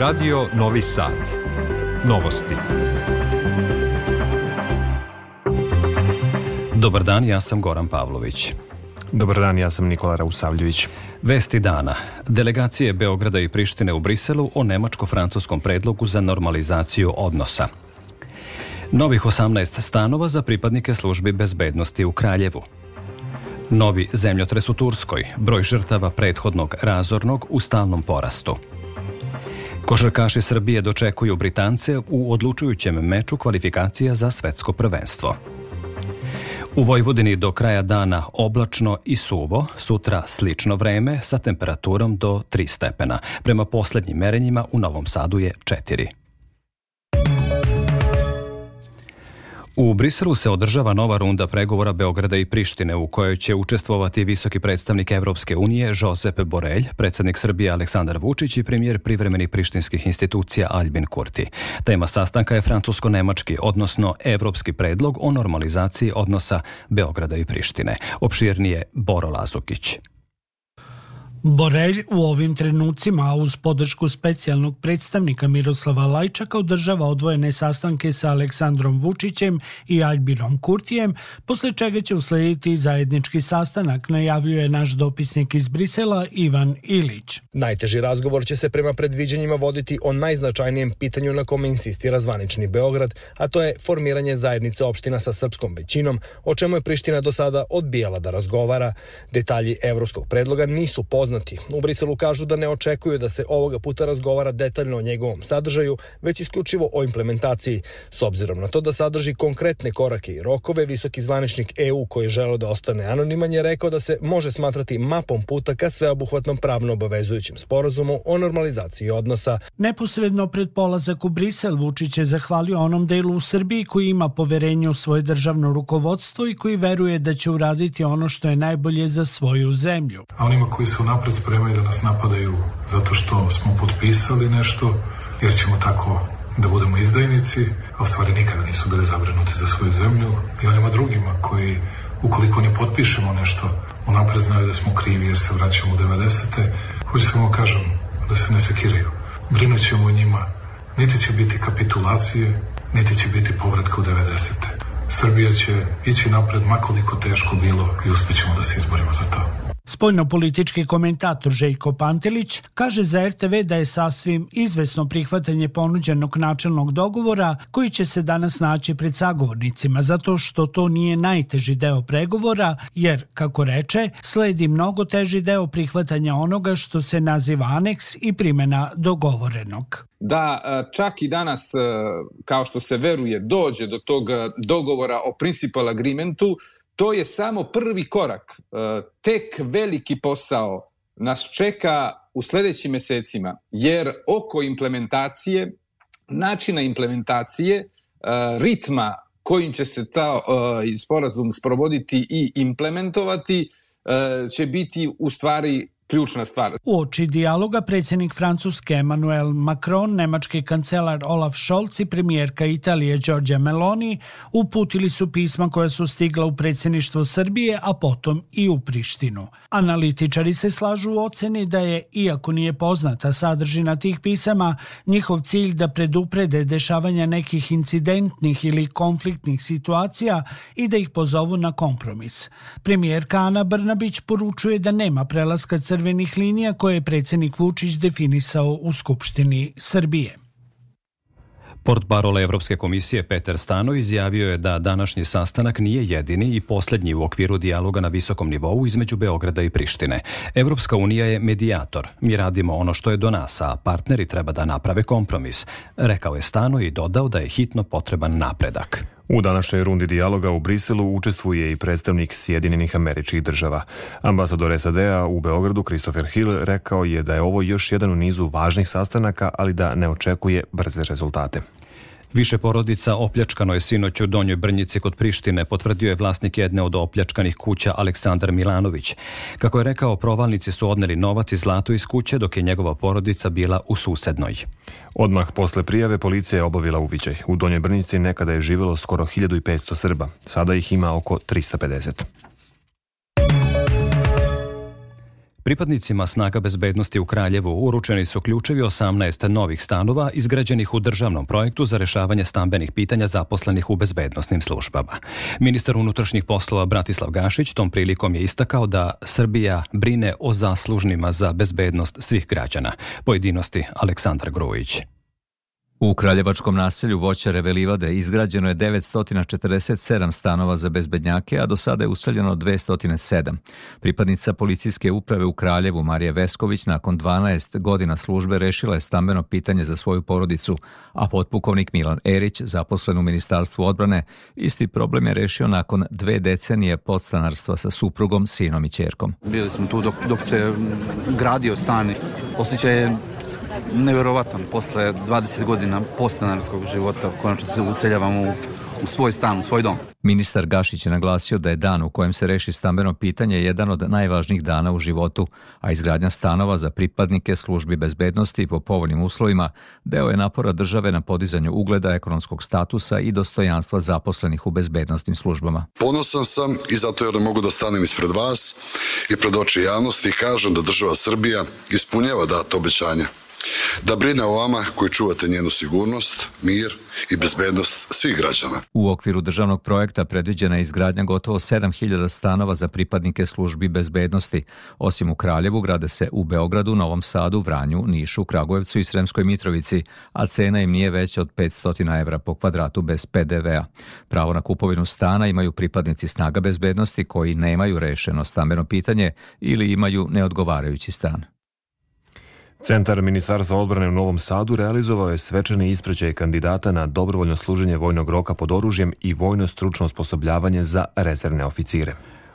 Radio Novi Sad. Novosti. Dobar dan, ja sam Goran Pavlović. Dobar dan, ja sam Nikola Rausavljević. Vesti dana. Delegacije Beograda i Prištine u Briselu o nemačko-francuskom predlogu za normalizaciju odnosa. Novih 18 stanova za pripadnike službi bezbednosti u Kraljevu. Novi zemljotres u Turskoj, broj žrtava prethodnog razornog u stalnom porastu. Košarkaši Srbije dočekuju Britance u odlučujućem meču kvalifikacija za svetsko prvenstvo. U Vojvodini do kraja dana oblačno i suvo, sutra slično vreme sa temperaturom do 3 stepena. Prema poslednjim merenjima u Novom Sadu je 4. U Briselu se održava nova runda pregovora Beograda i Prištine u kojoj će učestvovati visoki predstavnik Evropske unije Josep Borelj, predsednik Srbije Aleksandar Vučić i premijer privremenih prištinskih institucija Albin Kurti. Tema sastanka je francusko-nemački, odnosno evropski predlog o normalizaciji odnosa Beograda i Prištine. Opširnije Boro Lazukić. Borelj u ovim trenucima, uz podršku specijalnog predstavnika Miroslava Lajčaka održava odvojene sastanke sa Aleksandrom Vučićem i Albinom Kurtijem, posle čega će uslediti zajednički sastanak, najavljuje naš dopisnik iz Brisela Ivan Ilić. Najteži razgovor će se prema predviđanjima voditi o najznačajnijem pitanju na kome insistira zvanični Beograd, a to je formiranje zajednice opština sa srpskom većinom, o čemu je Priština do sada odbijala da razgovara. Detalji evropskog predloga nisu poznati poznati. U Briselu kažu da ne očekuju da se ovoga puta razgovara detaljno o njegovom sadržaju, već isključivo o implementaciji. S obzirom na to da sadrži konkretne korake i rokove, visoki zvaničnik EU koji je želeo da ostane anoniman je rekao da se može smatrati mapom puta ka sveobuhvatnom pravno obavezujućem sporazumu o normalizaciji odnosa. Neposredno pred polazak u Brisel Vučić je zahvalio onom delu u Srbiji koji ima poverenje u svoje državno rukovodstvo i koji veruje da će uraditi ono što je najbolje za svoju zemlju. A onima koji su napred spremaju da nas napadaju zato što smo potpisali nešto, jer ćemo tako da budemo izdajnici, a u stvari nikada nisu bili zabrinuti za svoju zemlju i onima drugima koji, ukoliko ne potpišemo nešto, unapred znaju da smo krivi jer se vraćamo u 90. Hoću samo kažem da se ne sekiraju. Brinut ćemo o njima. Niti će biti kapitulacije, niti će biti povratka u 90. Srbija će ići napred makoliko teško bilo i uspećemo da se izborimo za to. Spoljnopolitički komentator Željko Pantelić kaže za RTV da je sasvim izvesno prihvatanje ponuđenog načelnog dogovora koji će se danas naći pred sagovornicima zato što to nije najteži deo pregovora jer, kako reče, sledi mnogo teži deo prihvatanja onoga što se naziva aneks i primjena dogovorenog. Da e, čak i danas, e, kao što se veruje, dođe do tog e, dogovora o principal agreementu, to je samo prvi korak. E, tek veliki posao nas čeka u sledećim mesecima, jer oko implementacije, načina implementacije, e, ritma kojim će se ta e, sporazum sprovoditi i implementovati, će biti u stvari ključna stvar. U oči dijaloga predsjednik Francuske Emmanuel Macron, nemački kancelar Olaf Scholz i premijerka Italije Giorgia Meloni uputili su pisma koja su stigla u predsjedništvo Srbije, a potom i u Prištinu. Analitičari se slažu u oceni da je, iako nije poznata sadržina tih pisama, njihov cilj da preduprede dešavanja nekih incidentnih ili konfliktnih situacija i da ih pozovu na kompromis. Premijerka Ana Brnabić poručuje da nema prelaska crvenih crvenih linija koje je predsednik Vučić definisao u Skupštini Srbije. Port Barole Evropske komisije Peter Stano izjavio je da današnji sastanak nije jedini i poslednji u okviru dijaloga na visokom nivou između Beograda i Prištine. Evropska unija je medijator. Mi radimo ono što je do nas, a partneri treba da naprave kompromis. Rekao je Stano i dodao da je hitno potreban napredak. U današnjoj rundi dijaloga u Briselu učestvuje i predstavnik Sjedinjenih američkih država. Ambasador SAD-a u Beogradu Christopher Hill rekao je da je ovo još jedan u nizu važnih sastanaka, ali da ne očekuje brze rezultate. Više porodica opljačkano je sinoć u Donjoj Brnjici kod Prištine, potvrdio je vlasnik jedne od opljačkanih kuća Aleksandar Milanović. Kako je rekao, provalnici su odneli novac i zlato iz kuće, dok je njegova porodica bila u susednoj. Odmah posle prijave policija je obavila uviđaj. U Donjoj Brnjici nekada je živelo skoro 1500 Srba, sada ih ima oko 350. Pripadnicima snaga bezbednosti u Kraljevu uručeni su ključevi 18 novih stanova izgrađenih u državnom projektu za rešavanje stambenih pitanja zaposlenih u bezbednostnim službama. Ministar unutrašnjih poslova Bratislav Gašić tom prilikom je istakao da Srbija brine o zaslužnima za bezbednost svih građana. Pojedinosti Aleksandar Grujić. U Kraljevačkom naselju Voćare Velivade izgrađeno je 947 stanova za bezbednjake, a do sada je useljeno 207. Pripadnica policijske uprave u Kraljevu Marija Vesković nakon 12 godina službe rešila je stambeno pitanje za svoju porodicu, a potpukovnik Milan Erić, zaposlen u Ministarstvu odbrane, isti problem je rešio nakon dve decenije podstanarstva sa suprugom, sinom i čerkom. Bili smo tu dok, dok se gradio stan. Osjećaj je neverovatan posle 20 godina postanarskog života, konačno se useljavamo u, u svoj stan, u svoj dom. Ministar Gašić je naglasio da je dan u kojem se reši stambeno pitanje jedan od najvažnijih dana u životu, a izgradnja stanova za pripadnike službi bezbednosti po povoljnim uslovima deo je napora države na podizanju ugleda ekonomskog statusa i dostojanstva zaposlenih u bezbednostnim službama. Ponosan sam i zato jer mogu da stanem ispred vas i pred oči javnosti i kažem da država Srbija ispunjava dato obećanja da brine o vama koji čuvate njenu sigurnost, mir i bezbednost svih građana. U okviru državnog projekta predviđena je izgradnja gotovo 7000 stanova za pripadnike službi bezbednosti. Osim u Kraljevu, grade se u Beogradu, Novom Sadu, Vranju, Nišu, Kragujevcu i Sremskoj Mitrovici, a cena im nije veća od 500 evra po kvadratu bez PDV-a. Pravo na kupovinu stana imaju pripadnici snaga bezbednosti koji nemaju rešeno stambeno pitanje ili imaju neodgovarajući stan. Centar Ministarstva odbrane u Novom Sadu realizovao je svečani ispraćaj kandidata na dobrovoljno služenje vojnog roka pod oružjem i vojno stručno osposobljavanje za rezervne oficire.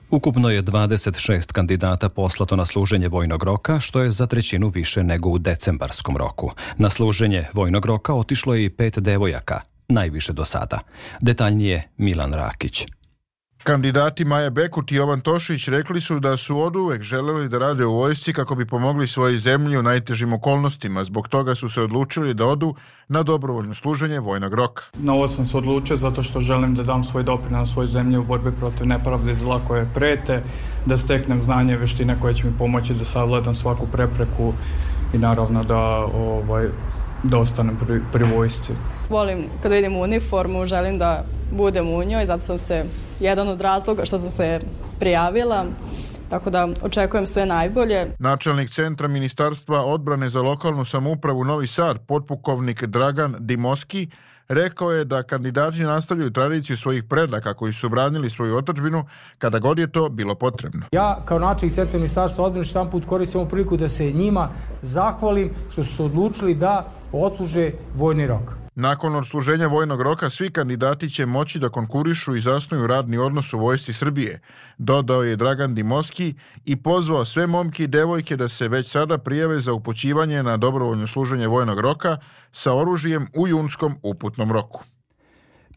Ukupno je 26 kandidata poslato na služenje vojnog roka, što je za trećinu više nego u decembarskom roku. Na služenje vojnog roka otišlo je i pet devojaka, najviše do sada. Detaljnije Milan Rakić. Kandidati Maja Bekut i Jovan Tošić rekli su da su od uvek želeli da rade u vojsci kako bi pomogli svojoj zemlji u najtežim okolnostima. Zbog toga su se odlučili da odu na dobrovoljno služenje vojnog roka. Na ovo sam se odlučio zato što želim da dam svoj doprinos svojoj zemlji u borbi protiv nepravde i zla koje prete, da steknem znanje i veštine koje će mi pomoći da savladam svaku prepreku i naravno da ovaj, da ostanem pri, pri vojsci. Volim kada vidim uniformu, želim da budem u njoj, zato sam se jedan od razloga što sam se prijavila. Tako da očekujem sve najbolje. Načelnik centra Ministarstva odbrane za lokalnu samoupravu Novi Sad, potpukovnik Dragan Dimoski, rekao je da kandidati nastavljaju tradiciju svojih predaka koji su branili svoju otačbinu kada god je to bilo potrebno. Ja kao načelnik centra Ministarstva odbrane štan put koristim ovu priliku da se njima zahvalim što su se odlučili da odsluže vojni rok. Nakon odsluženja vojnog roka svi kandidati će moći da konkurišu i zasnuju radni odnos u vojsci Srbije, dodao je Dragan Dimoski i pozvao sve momke i devojke da se već sada prijave za upućivanje na dobrovoljno služenje vojnog roka sa oružjem u junskom uputnom roku.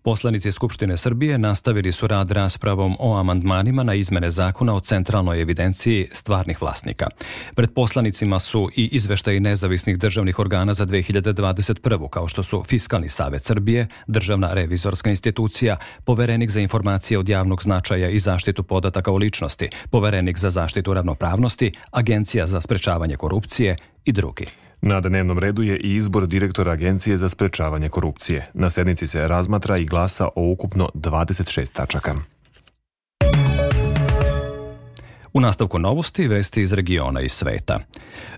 Poslanici Skupštine Srbije nastavili su rad raspravom o amandmanima na izmene zakona o centralnoj evidenciji stvarnih vlasnika. Pred poslanicima su i izveštaji nezavisnih državnih organa za 2021. kao što su Fiskalni savet Srbije, Državna revizorska institucija, Poverenik za informacije od javnog značaja i zaštitu podataka o ličnosti, Poverenik za zaštitu ravnopravnosti, Agencija za sprečavanje korupcije i drugi. Na dnevnom redu je i izbor direktora Agencije za sprečavanje korupcije. Na sednici se razmatra i glasa o ukupno 26 tačaka. U nastavku novosti vesti iz regiona i sveta.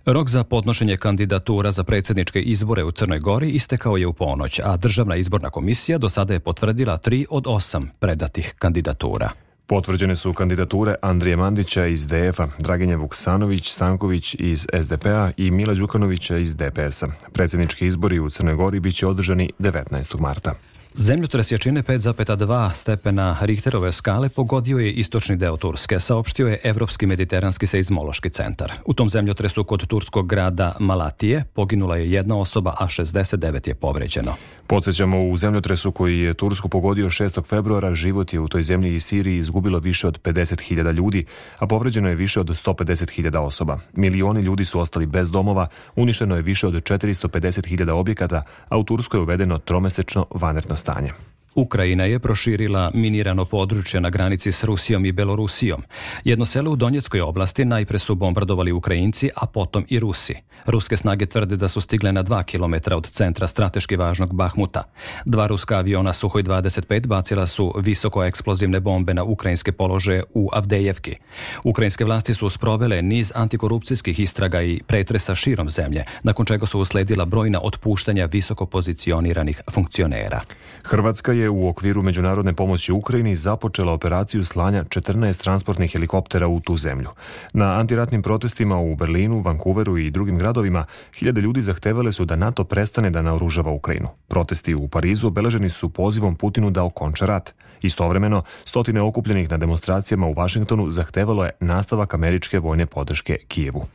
Rok za podnošenje kandidatura za predsjedničke izbore u Crnoj Gori istekao je u ponoć, a Državna izborna komisija do sada je potvrdila tri od osam predatih kandidatura. Potvrđene su kandidature Andrije Mandića iz DF-a, Draginje Vuksanović, Stanković iz SDP-a i Mila Đukanovića iz DPS-a. Predsjednički izbori u Crnoj Gori biće održani 19. marta. Zemljotres jačine 5,2 stepena Richterove skale pogodio je istočni deo Turske, saopštio je Evropski mediteranski seizmološki centar. U tom zemljotresu kod turskog grada Malatije poginula je jedna osoba, a 69 je povređeno. Podsjećamo u zemljotresu koji je Tursku pogodio 6. februara, život je u toj zemlji i Siriji izgubilo više od 50.000 ljudi, a povređeno je više od 150.000 osoba. Milioni ljudi su ostali bez domova, uništeno je više od 450.000 objekata, a u Turskoj je uvedeno tromesečno vanerno stanje. Ukrajina je proširila minirano područje na granici s Rusijom i Belorusijom. Jedno selo u Donjeckoj oblasti najpre su bombardovali Ukrajinci, a potom i Rusi. Ruske snage tvrde da su stigle na 2 km od centra strateški važnog Bahmuta. Dva ruska aviona Suhoj 25 bacila su visoko eksplozivne bombe na ukrajinske položaje u Avdejevki. Ukrajinske vlasti su sprovele niz antikorupcijskih istraga i pretresa širom zemlje, nakon čega su usledila brojna otpuštanja visoko pozicioniranih funkcionera. Hrvatska je u okviru međunarodne pomoći Ukrajini započela operaciju slanja 14 transportnih helikoptera u tu zemlju. Na antiratnim protestima u Berlinu, Vancouveru i drugim gradovima hiljade ljudi zahtevale su da NATO prestane da naoružava Ukrajinu. Protesti u Parizu obeleženi su pozivom Putinu da okonča rat. Istovremeno, stotine okupljenih na demonstracijama u Vašingtonu zahtevalo je nastavak američke vojne podrške Kijevu.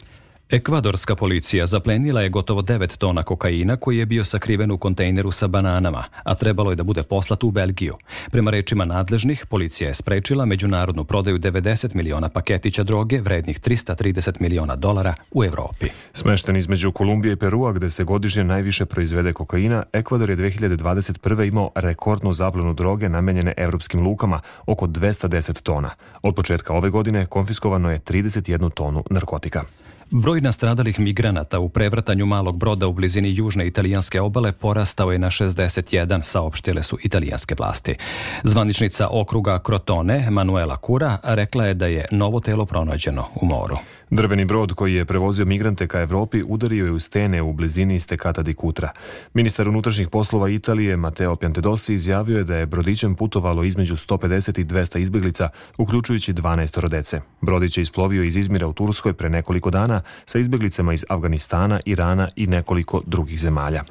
Ekvadorska policija zaplenila je gotovo 9 tona kokaina koji je bio sakriven u kontejneru sa bananama, a trebalo je da bude poslat u Belgiju. Prema rečima nadležnih, policija je sprečila međunarodnu prodaju 90 miliona paketića droge vrednih 330 miliona dolara u Evropi. Smešten između Kolumbije i Perua, gde se godišnje najviše proizvede kokaina, Ekvador je 2021. imao rekordnu zaplenu droge namenjene evropskim lukama, oko 210 tona. Od početka ove godine konfiskovano je 31 tonu narkotika. Broj nastradalih migranata u prevratanju malog broda u blizini južne italijanske obale porastao je na 61, saopštile su italijanske vlasti. Zvaničnica okruga Crotone, Manuela Cura, rekla je da je novo telo pronađeno u moru. Drveni brod koji je prevozio migrante ka Evropi udario je u stene u blizini Stekata di Kutra. Ministar unutrašnjih poslova Italije Matteo Piantedosi izjavio je da je brodićem putovalo između 150 i 200 izbjeglica, uključujući 12 rodece. Brodić je isplovio iz Izmira u Turskoj pre nekoliko dana sa izbjeglicama iz Afganistana, Irana i nekoliko drugih zemalja.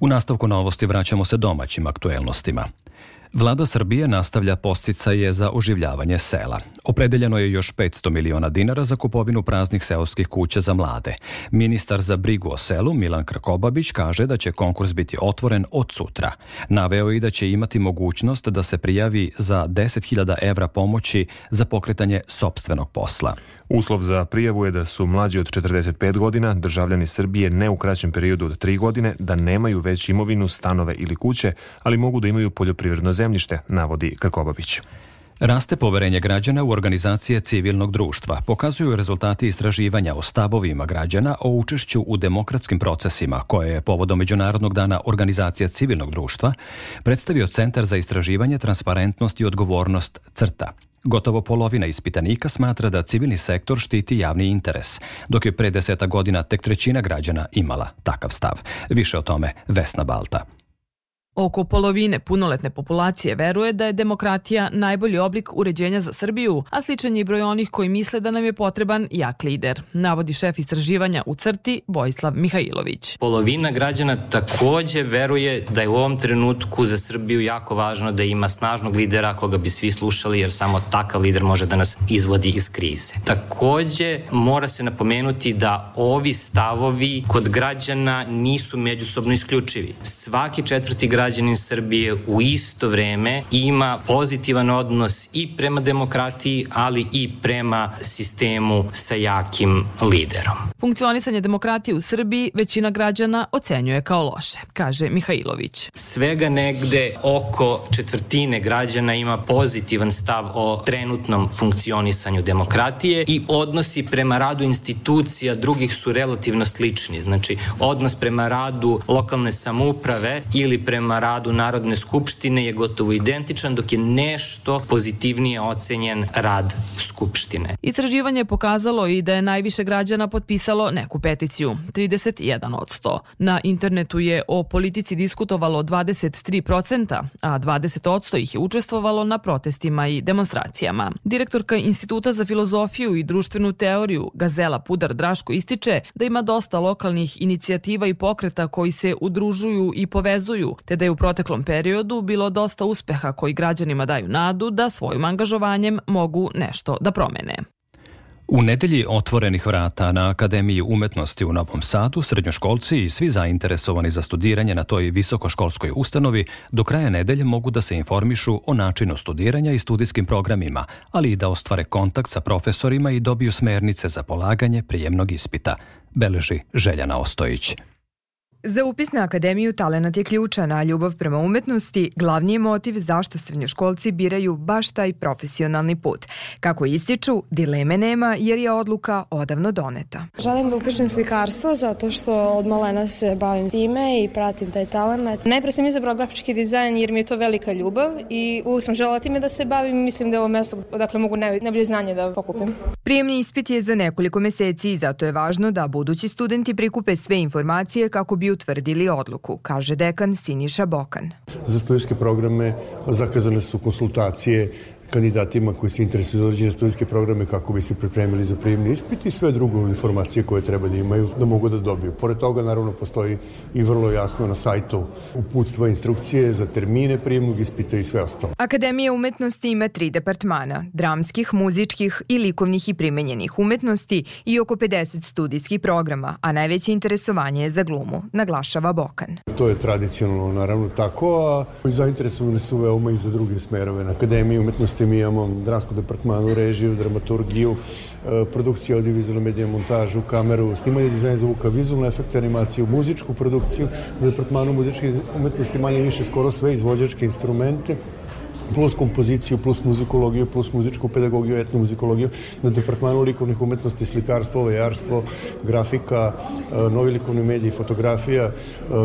U nastavku novosti vraćamo se domaćim aktuelnostima. Vlada Srbije nastavlja posticaje za oživljavanje sela. Opredeljeno je još 500 miliona dinara za kupovinu praznih seoskih kuća za mlade. Ministar za brigu o selu Milan Krakobabić kaže da će konkurs biti otvoren od sutra. Naveo i da će imati mogućnost da se prijavi za 10.000 evra pomoći za pokretanje sobstvenog posla. Uslov za prijavu je da su mlađi od 45 godina, državljani Srbije ne u kraćem periodu od 3 godine, da nemaju već imovinu, stanove ili kuće, ali mogu da imaju poljoprivredno zemljište, navodi Krkobabić. Raste poverenje građana u organizacije civilnog društva. Pokazuju rezultati istraživanja o stavovima građana o učešću u demokratskim procesima, koje je povodom Međunarodnog dana organizacija civilnog društva predstavio Centar za istraživanje, transparentnost i odgovornost CRTA. Gotovo polovina ispitanika smatra da civilni sektor štiti javni interes, dok je pre deseta godina tek trećina građana imala takav stav. Više o tome Vesna Balta. Oko polovine punoletne populacije veruje da je demokratija najbolji oblik uređenja za Srbiju, a sličan je i broj onih koji misle da nam je potreban jak lider, navodi šef istraživanja u crti Vojislav Mihajlović. Polovina građana takođe veruje da je u ovom trenutku za Srbiju jako važno da ima snažnog lidera koga bi svi slušali jer samo takav lider može da nas izvodi iz krize. Takođe mora se napomenuti da ovi stavovi kod građana nisu međusobno isključivi. Svaki četvrti građan građanin Srbije u isto vreme ima pozitivan odnos i prema demokratiji, ali i prema sistemu sa jakim liderom. Funkcionisanje demokratije u Srbiji većina građana ocenjuje kao loše, kaže Mihajlović. Svega negde oko četvrtine građana ima pozitivan stav o trenutnom funkcionisanju demokratije i odnosi prema radu institucija drugih su relativno slični. Znači, odnos prema radu lokalne samuprave ili prema radu Narodne skupštine je gotovo identičan, dok je nešto pozitivnije ocenjen rad Skupštine. Istraživanje je pokazalo i da je najviše građana potpisalo neku peticiju, 31 od 100. Na internetu je o politici diskutovalo 23%, a 20 od 100 ih je učestvovalo na protestima i demonstracijama. Direktorka Instituta za filozofiju i društvenu teoriju Gazela Pudar Draško ističe da ima dosta lokalnih inicijativa i pokreta koji se udružuju i povezuju, te da je u proteklom periodu bilo dosta uspeha koji građanima daju nadu da svojim angažovanjem mogu nešto da promene. U nedelji otvorenih vrata na Akademiji umetnosti u Novom Sadu srednjoškolci i svi zainteresovani za studiranje na toj visokoškolskoj ustanovi do kraja nedelje mogu da se informišu o načinu studiranja i studijskim programima, ali i da ostvare kontakt sa profesorima i dobiju smernice za polaganje prijemnog ispita, beleži Željana Ostojić. Za upis na Akademiju talenat je ključan, a ljubav prema umetnosti glavni je motiv zašto srednjoškolci biraju baš taj profesionalni put. Kako ističu, dileme nema jer je odluka odavno doneta. Želim da upišem slikarstvo zato što od malena se bavim time i pratim taj talent. Najpre sam izabrala grafički dizajn jer mi je to velika ljubav i uvijek sam žela time da se bavim. Mislim da je ovo mesto odakle mogu najbolje znanje da pokupim. Prijemni ispit je za nekoliko meseci i zato je važno da budući studenti prikupe sve informacije kako bi utvrdili odluku, kaže dekan Siniša Bokan. Za studijske programe zakazane su konsultacije kandidatima koji se interesuju za određene studijske programe kako bi se pripremili za prijemni ispit i sve drugo informacije koje treba da imaju da mogu da dobiju. Pored toga naravno postoji i vrlo jasno na sajtu uputstva instrukcije za termine prijemnog ispita i sve ostalo. Akademija umetnosti ima tri departmana, dramskih, muzičkih i likovnih i primenjenih umetnosti i oko 50 studijskih programa, a najveće interesovanje je za glumu, naglašava Bokan. To je tradicionalno naravno tako, a zainteresovani su veoma i za druge smerove. Na Akademiji umetnosti mi imamo dramsku departmanu, režiju, dramaturgiju, e, produkciju, audiovizualnu mediju, montažu, kameru, snimanje dizajna zvuka, vizualne efekte, animaciju, muzičku produkciju, departmanu muzičke umetnosti manje više skoro sve izvođačke instrumente, plus kompoziciju, plus muzikologiju, plus muzičku pedagogiju, etnomuzikologiju, na departmanu likovnih umetnosti, slikarstvo, vejarstvo, grafika, e, novi likovni mediji, fotografija, e,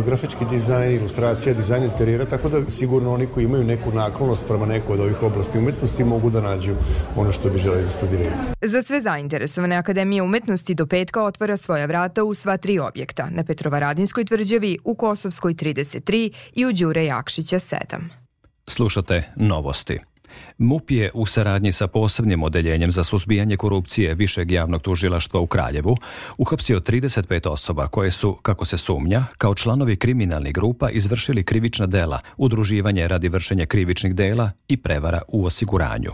grafički dizajn, ilustracija, dizajn interijera, tako da sigurno oni koji imaju neku naklonost prema nekoj od ovih oblasti umetnosti mogu da nađu ono što bi želeli da studiraju. Za sve zainteresovane Akademija umetnosti do petka otvara svoja vrata u sva tri objekta, na Petrovaradinskoj tvrđavi, u Kosovskoj 33 i u Đure Jakšića 7. Slušate novosti. MUP je u saradnji sa posebnim odeljenjem za suzbijanje korupcije Višeg javnog tužilaštva u Kraljevu uhapsio 35 osoba koje su, kako se sumnja, kao članovi kriminalnih grupa izvršili krivična dela, udruživanje radi vršenja krivičnih dela i prevara u osiguranju.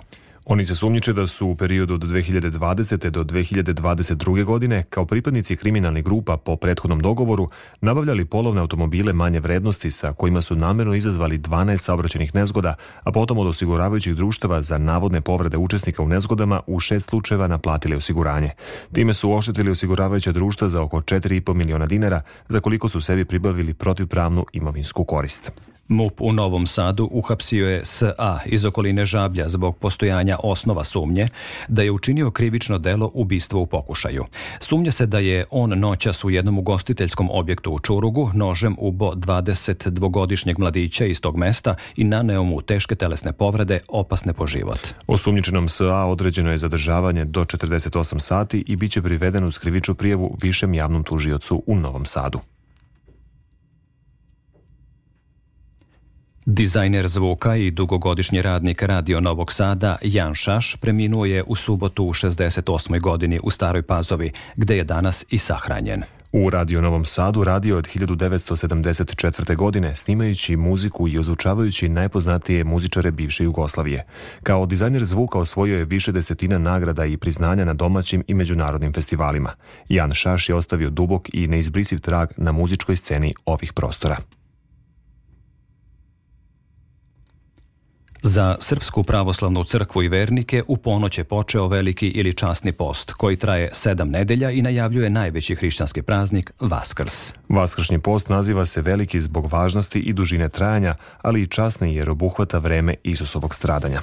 Oni se sumnjiče da su u periodu od 2020. do 2022. godine kao pripadnici kriminalnih grupa po prethodnom dogovoru nabavljali polovne automobile manje vrednosti sa kojima su namerno izazvali 12 saobraćenih nezgoda, a potom od osiguravajućih društava za navodne povrede učesnika u nezgodama u šest slučajeva naplatili osiguranje. Time su oštetili osiguravajuća društva za oko 4,5 miliona dinara, za koliko su sebi pribavili protivpravnu imovinsku korist. MUP u Novom Sadu uhapsio je S.A. iz okoline Žablja zbog postojanja osnova sumnje da je učinio krivično delo ubistva u pokušaju. Sumnja se da je on noćas u jednom ugostiteljskom objektu u Čurugu nožem ubo 22-godišnjeg mladića iz tog mesta i naneo mu teške telesne povrede opasne po život. Osumnjičenom S.A. određeno je zadržavanje do 48 sati i biće priveden uz krivičnu prijevu višem javnom tužiocu u Novom Sadu. Dizajner zvuka i dugogodišnji radnik Radio Novog Sada Jan Šaš preminuo je u subotu u 68. godini u Staroj Pazovi, gde je danas i sahranjen. U Radio Novom Sadu radio od 1974. godine, snimajući muziku i ozvučavajući najpoznatije muzičare bivše Jugoslavije. Kao dizajner zvuka osvojio je više desetina nagrada i priznanja na domaćim i međunarodnim festivalima. Jan Šaš je ostavio dubok i neizbrisiv trag na muzičkoj sceni ovih prostora. Za Srpsku pravoslavnu crkvu i vernike u ponoć je počeo veliki ili časni post, koji traje sedam nedelja i najavljuje najveći hrišćanski praznik Vaskrs. Vaskršnji post naziva se veliki zbog važnosti i dužine trajanja, ali i časni jer obuhvata vreme Isusovog stradanja.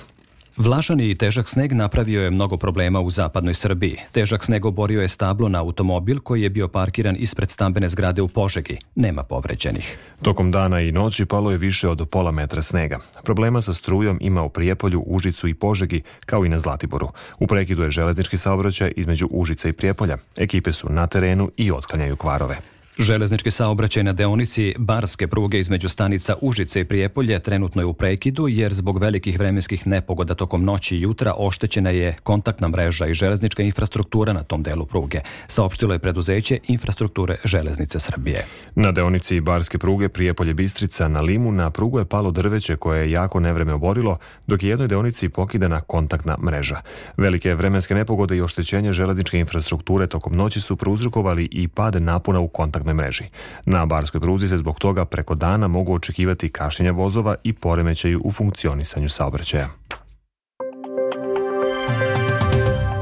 Vlažan i težak sneg napravio je mnogo problema u zapadnoj Srbiji. Težak sneg oborio je stablo na automobil koji je bio parkiran ispred stambene zgrade u Požegi. Nema povređenih. Tokom dana i noći palo je više od pola metra snega. Problema sa strujom ima u Prijepolju, Užicu i Požegi, kao i na Zlatiboru. U prekidu je železnički saobraćaj između Užica i Prijepolja. Ekipe su na terenu i otklanjaju kvarove. Železnički saobraćaj na deonici Barske pruge između stanica Užice i Prijepolje trenutno je u prekidu jer zbog velikih vremenskih nepogoda tokom noći i jutra oštećena je kontaktna mreža i železnička infrastruktura na tom delu pruge, saopštilo je preduzeće Infrastrukture železnice Srbije. Na deonici Barske pruge Prijepolje Bistrica na Limu na prugu je palo drveće koje je jako nevreme oborilo, dok je jednoj deonici pokidana kontaktna mreža. Velike vremenske nepogode i oštećenje železničke infrastrukture tokom noći su prouzrokovali i pad napuna u kontakt kontaktnoj mreži. Na Barskoj pruzi se zbog toga preko dana mogu očekivati kašnjenja vozova i poremećaju u funkcionisanju saobraćaja.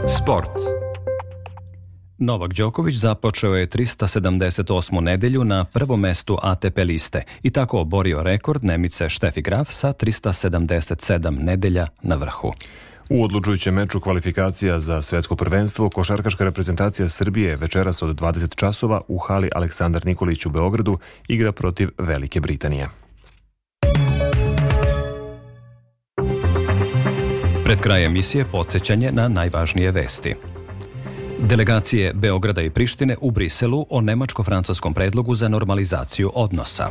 Sport. Novak Đoković započeo je 378. nedelju na prvom mestu ATP liste i tako oborio rekord Nemice Štefi Graf sa 377 nedelja na vrhu. U odlučujućem meču kvalifikacija za svetsko prvenstvo košarkaška reprezentacija Srbije večeras od 20 časova u hali Aleksandar Nikolić u Beogradu igra protiv Velike Britanije. Pred kraj emisije podsjećanje na najvažnije vesti. Delegacije Beograda i Prištine u Briselu o nemačko-francuskom predlogu za normalizaciju odnosa.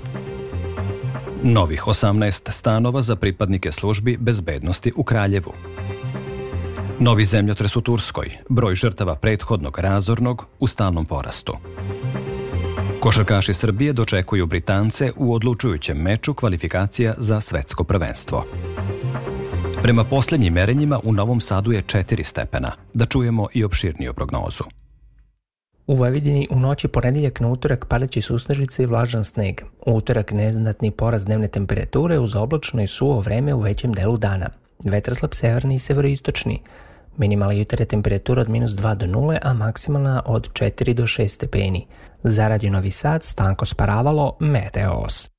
Novih 18 stanova za pripadnike službi bezbednosti u Kraljevu. Novi zemljotres u Turskoj, broj žrtava prethodnog razornog u stalnom porastu. Košarkaši Srbije dočekuju Britance u odlučujućem meču kvalifikacija za svetsko prvenstvo. Prema poslednjim merenjima u Novom Sadu je 4 stepena. Da čujemo i opširniju prognozu. U Vojvodini u noći ponedeljak na utorak paleći susnežice i vlažan sneg. U utorak neznatni porast dnevne temperature uz oblačno i suvo vreme u većem delu dana. Vetar slab severni i severoistočni. Minimalna jutarnja temperatura od minus 2 do 0, a maksimalna od 4 do 6 stepeni. Za Radio Novi Sad, Stanko Sparavalo, Meteos.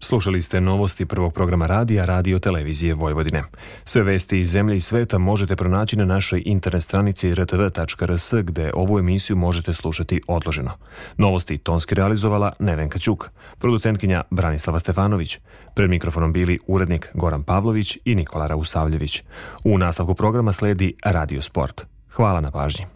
Slušali ste novosti prvog programa radija Radio Televizije Vojvodine. Sve vesti iz zemlje i sveta možete pronaći na našoj internet stranici rtv.rs gde ovu emisiju možete slušati odloženo. Novosti tonski realizovala Nevenka Ćuk, producentkinja Branislava Stefanović. Pred mikrofonom bili urednik Goran Pavlović i Nikola Rausavljević. U nastavku programa sledi Radio Sport. Hvala na pažnji.